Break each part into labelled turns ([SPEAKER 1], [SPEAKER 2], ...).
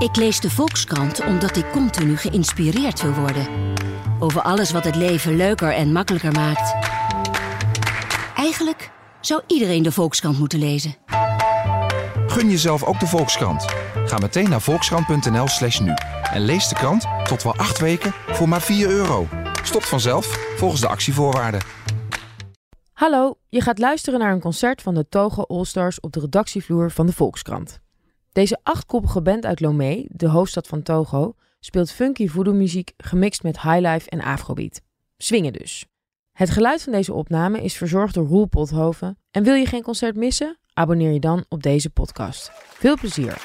[SPEAKER 1] Ik lees de Volkskrant omdat ik continu geïnspireerd wil worden. Over alles wat het leven leuker en makkelijker maakt. Eigenlijk zou iedereen de Volkskrant moeten lezen.
[SPEAKER 2] Gun jezelf ook de Volkskrant. Ga meteen naar volkskrant.nl slash nu. En lees de krant tot wel acht weken voor maar 4 euro. Stopt vanzelf volgens de actievoorwaarden.
[SPEAKER 3] Hallo, je gaat luisteren naar een concert van de Togo Allstars op de redactievloer van de Volkskrant. Deze achtkoppige band uit Lomé, de hoofdstad van Togo, speelt funky voodoo-muziek gemixt met highlife en afrobeat. Swingen dus. Het geluid van deze opname is verzorgd door Roel Pothoven. En wil je geen concert missen? Abonneer je dan op deze podcast. Veel plezier!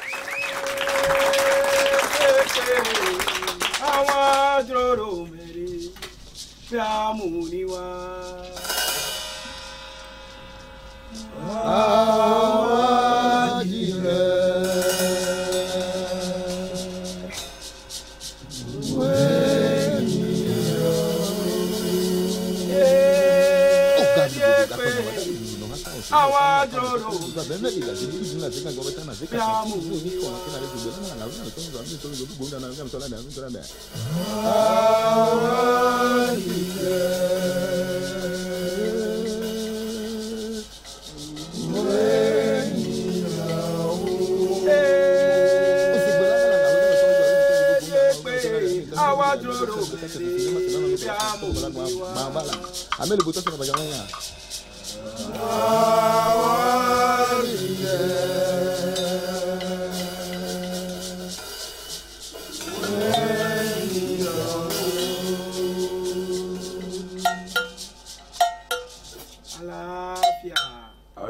[SPEAKER 4] ndandariza zindi izina zeka la, ya.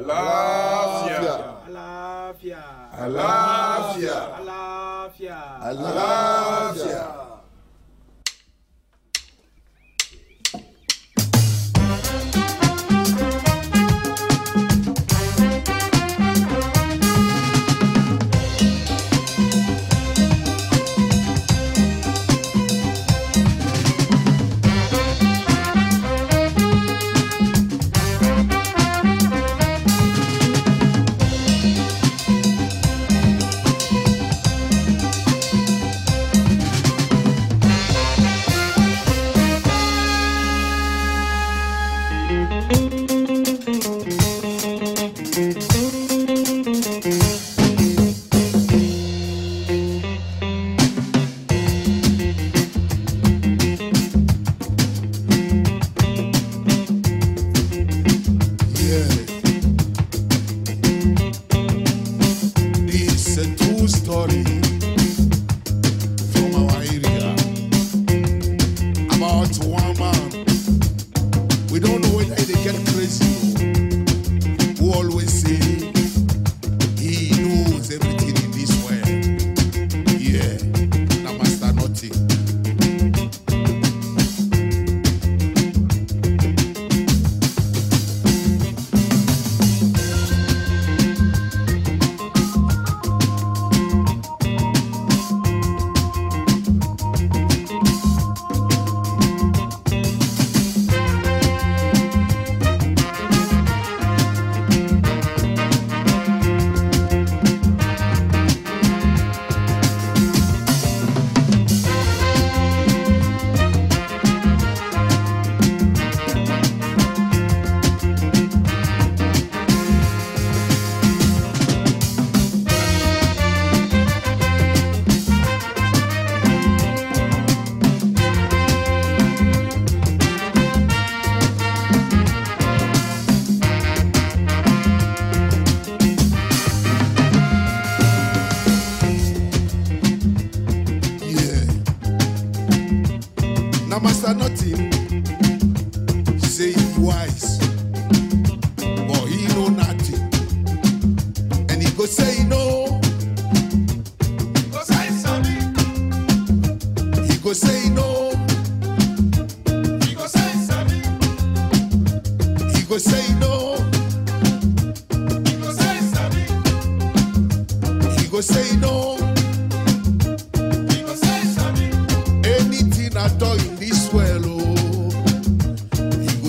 [SPEAKER 4] Aláfíà. Aláfíà. Aláfíà. Aláfíà. Aláfíà.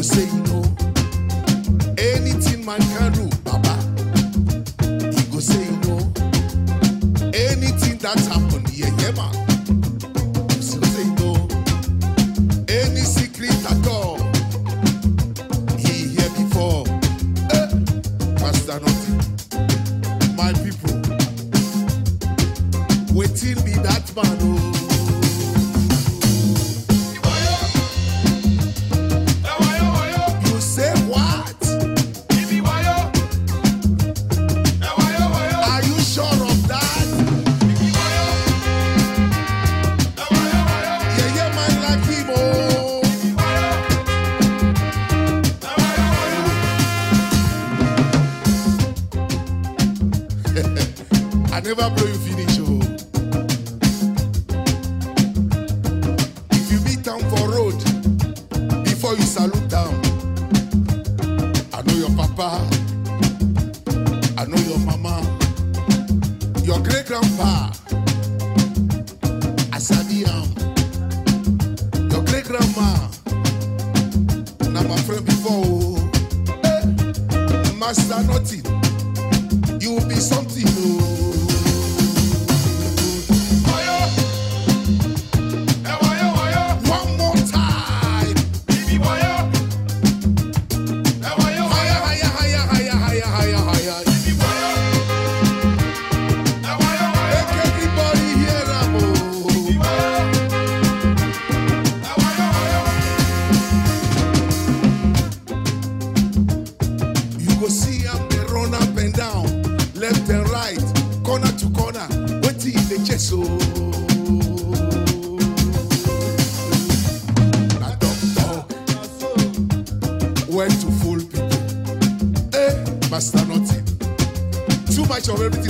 [SPEAKER 4] sei. salud of everything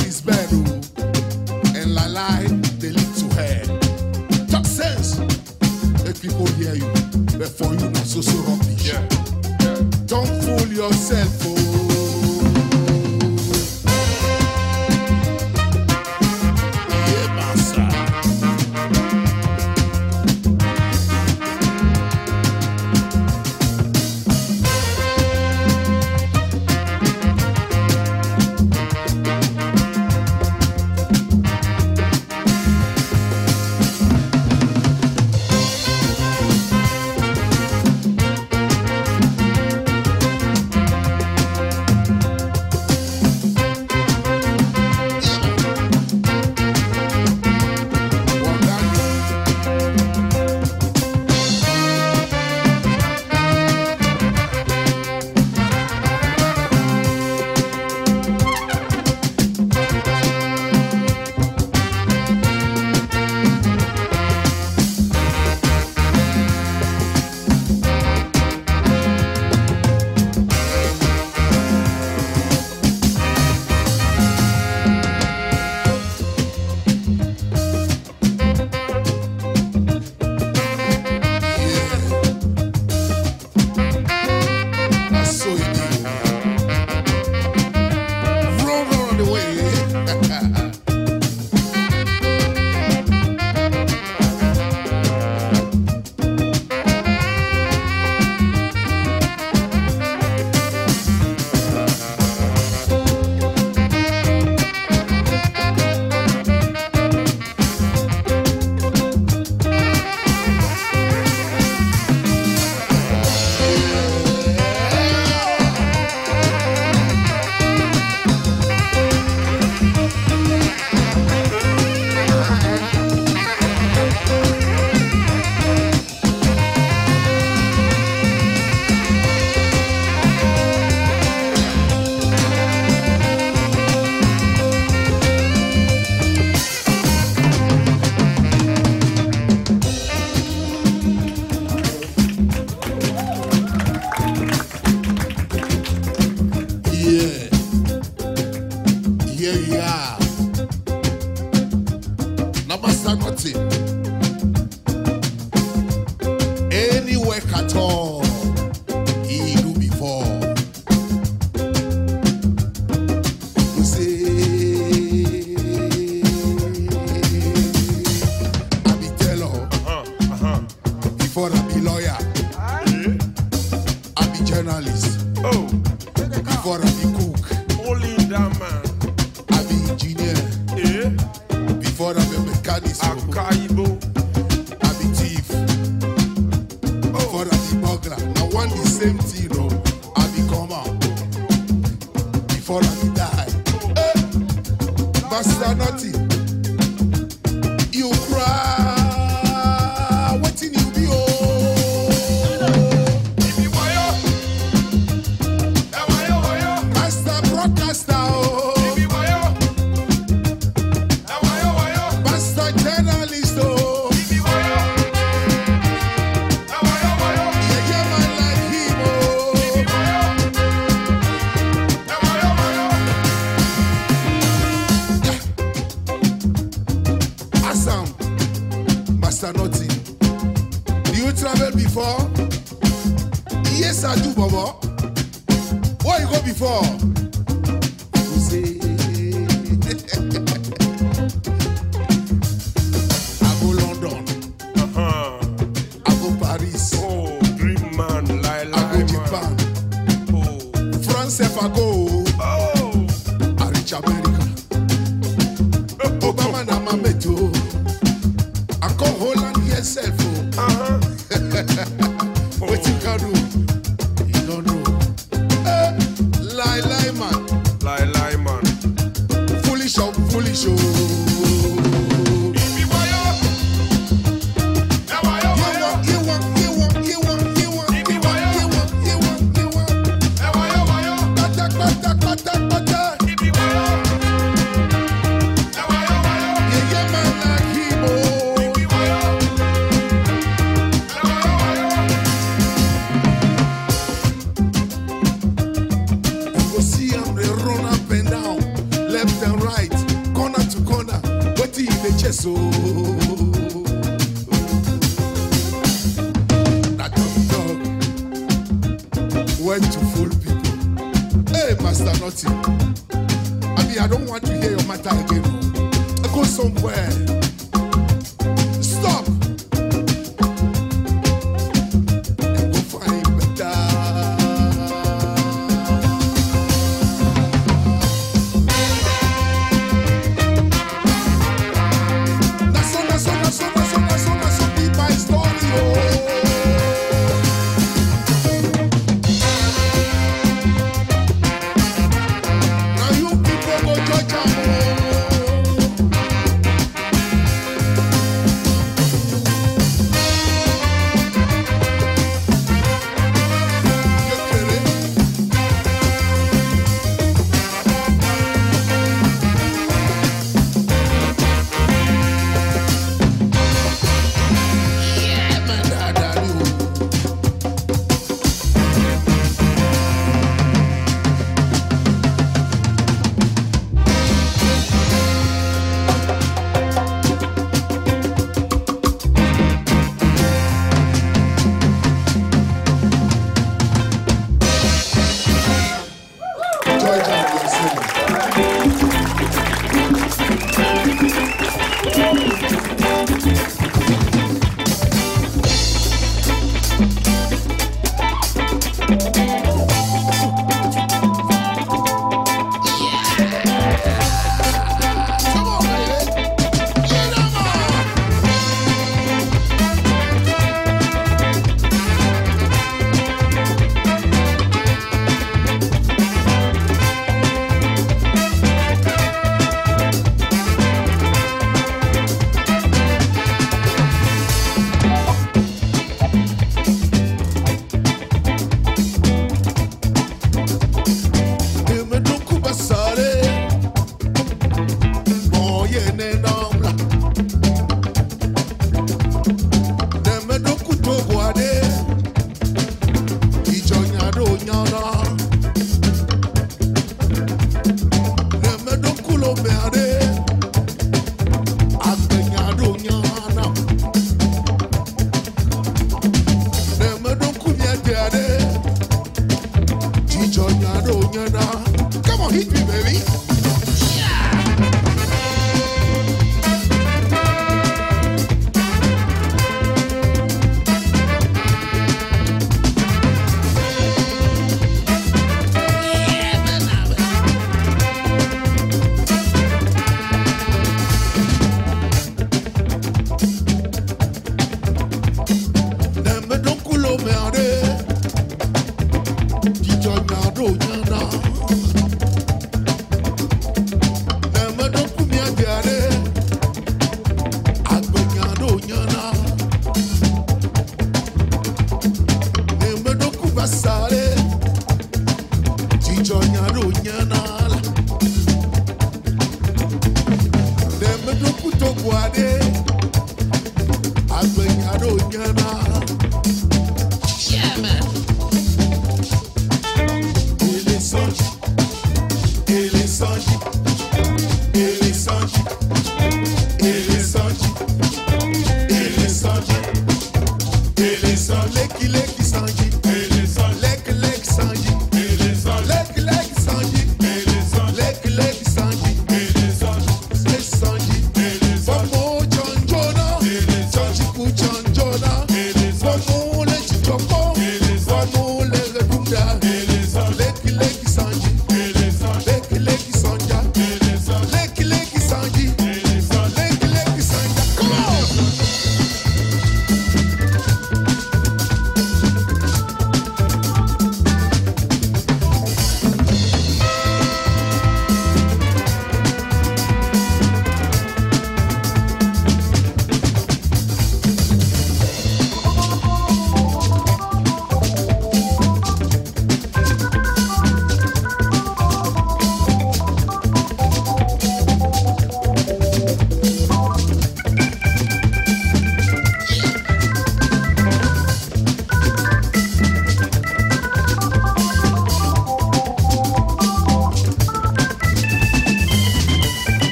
[SPEAKER 4] before? Where you go before?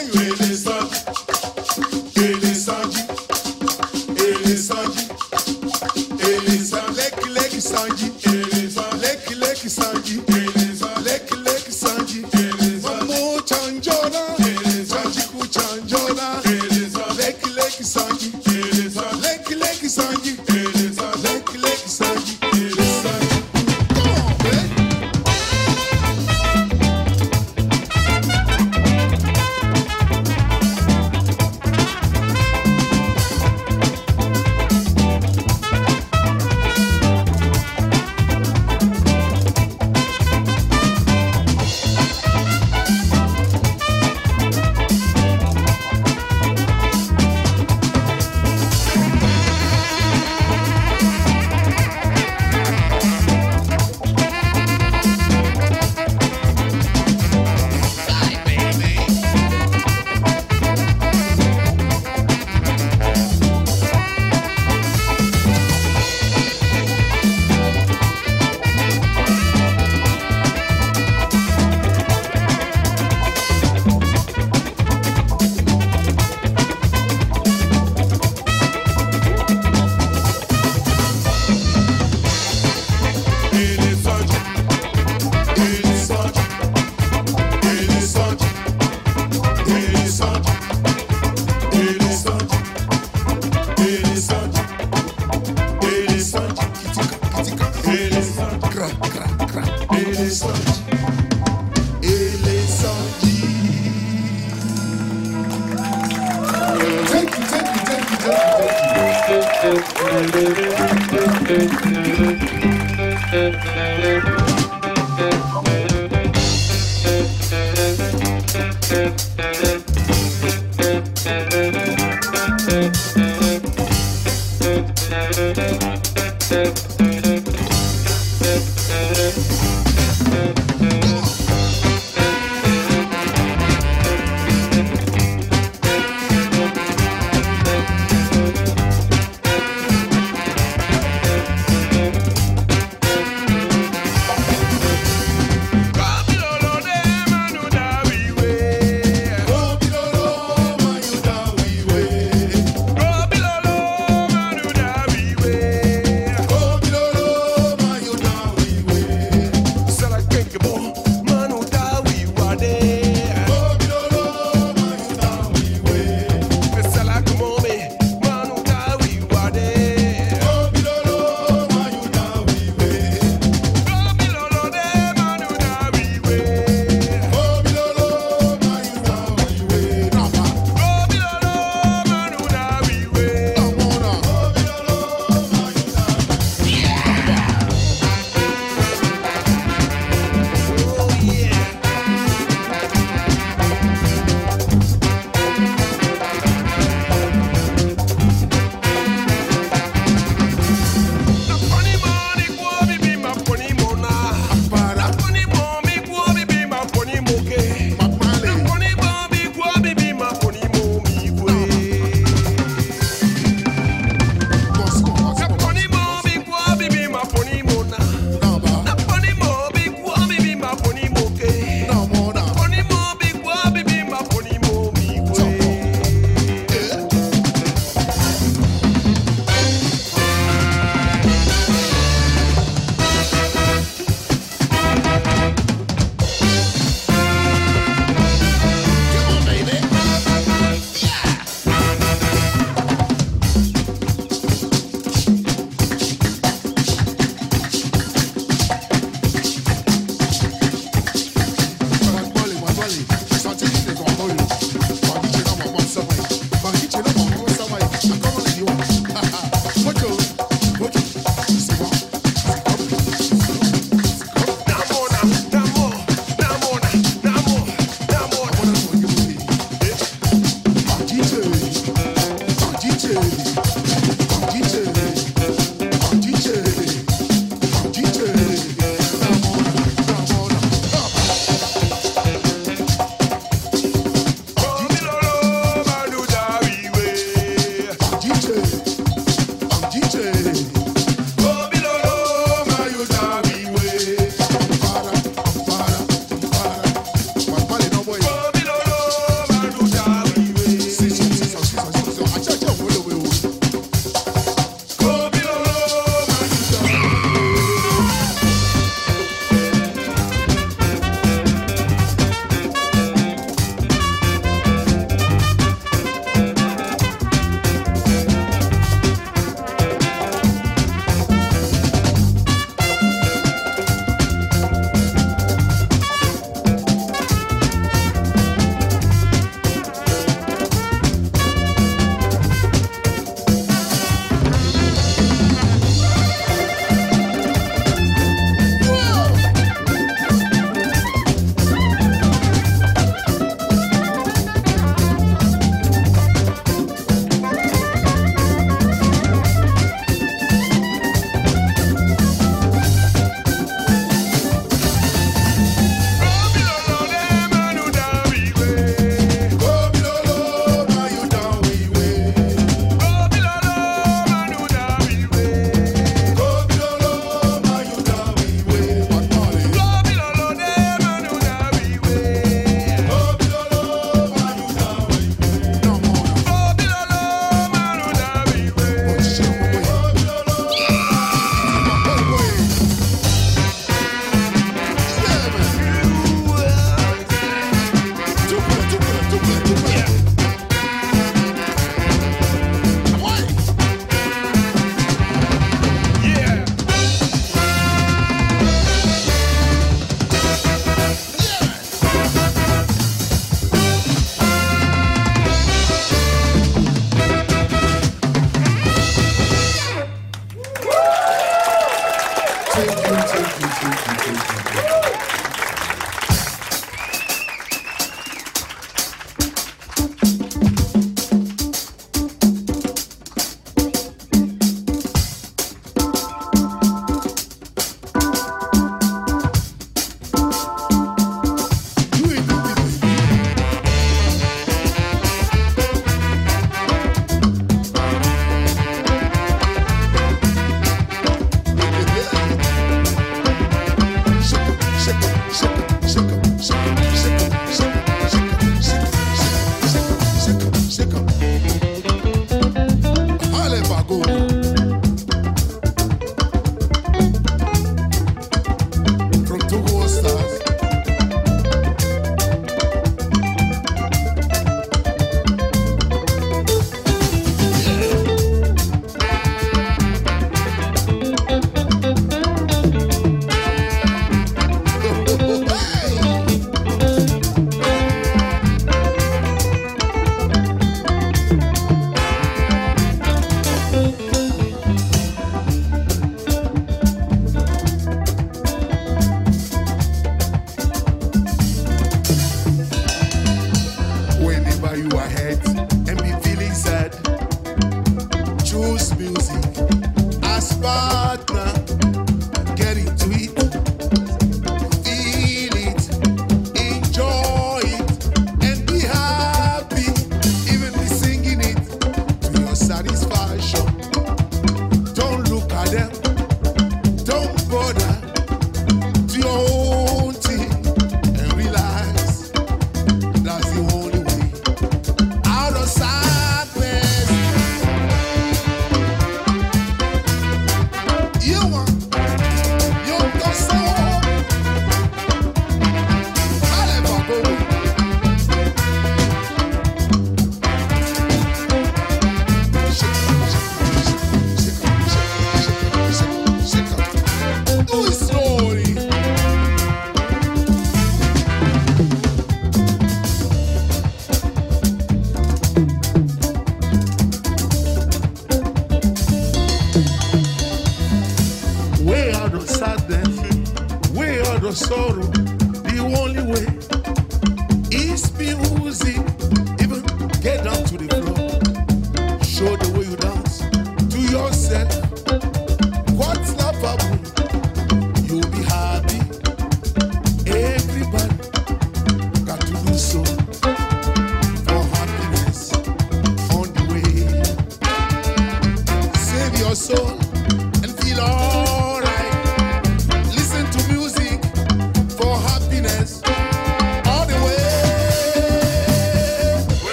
[SPEAKER 4] Ele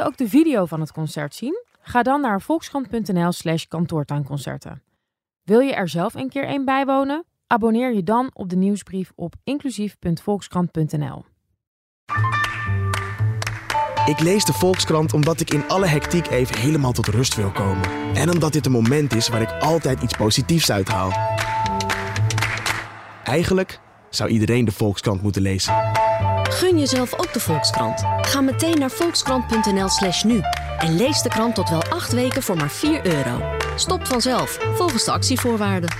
[SPEAKER 4] je ook de video van het concert zien? Ga dan naar volkskrant.nl slash kantoortuinconcerten. Wil je er zelf een keer een bijwonen? Abonneer je dan op de nieuwsbrief op inclusief.volkskrant.nl.
[SPEAKER 5] Ik lees de Volkskrant omdat ik in alle hectiek even helemaal tot rust wil komen. En omdat dit een moment is waar ik altijd iets positiefs uithaal. Eigenlijk zou iedereen de Volkskrant moeten lezen.
[SPEAKER 6] Gun jezelf ook de Volkskrant. Ga meteen naar volkskrant.nl/slash nu en lees de krant tot wel acht weken voor maar 4 euro. Stopt vanzelf, volgens de actievoorwaarden.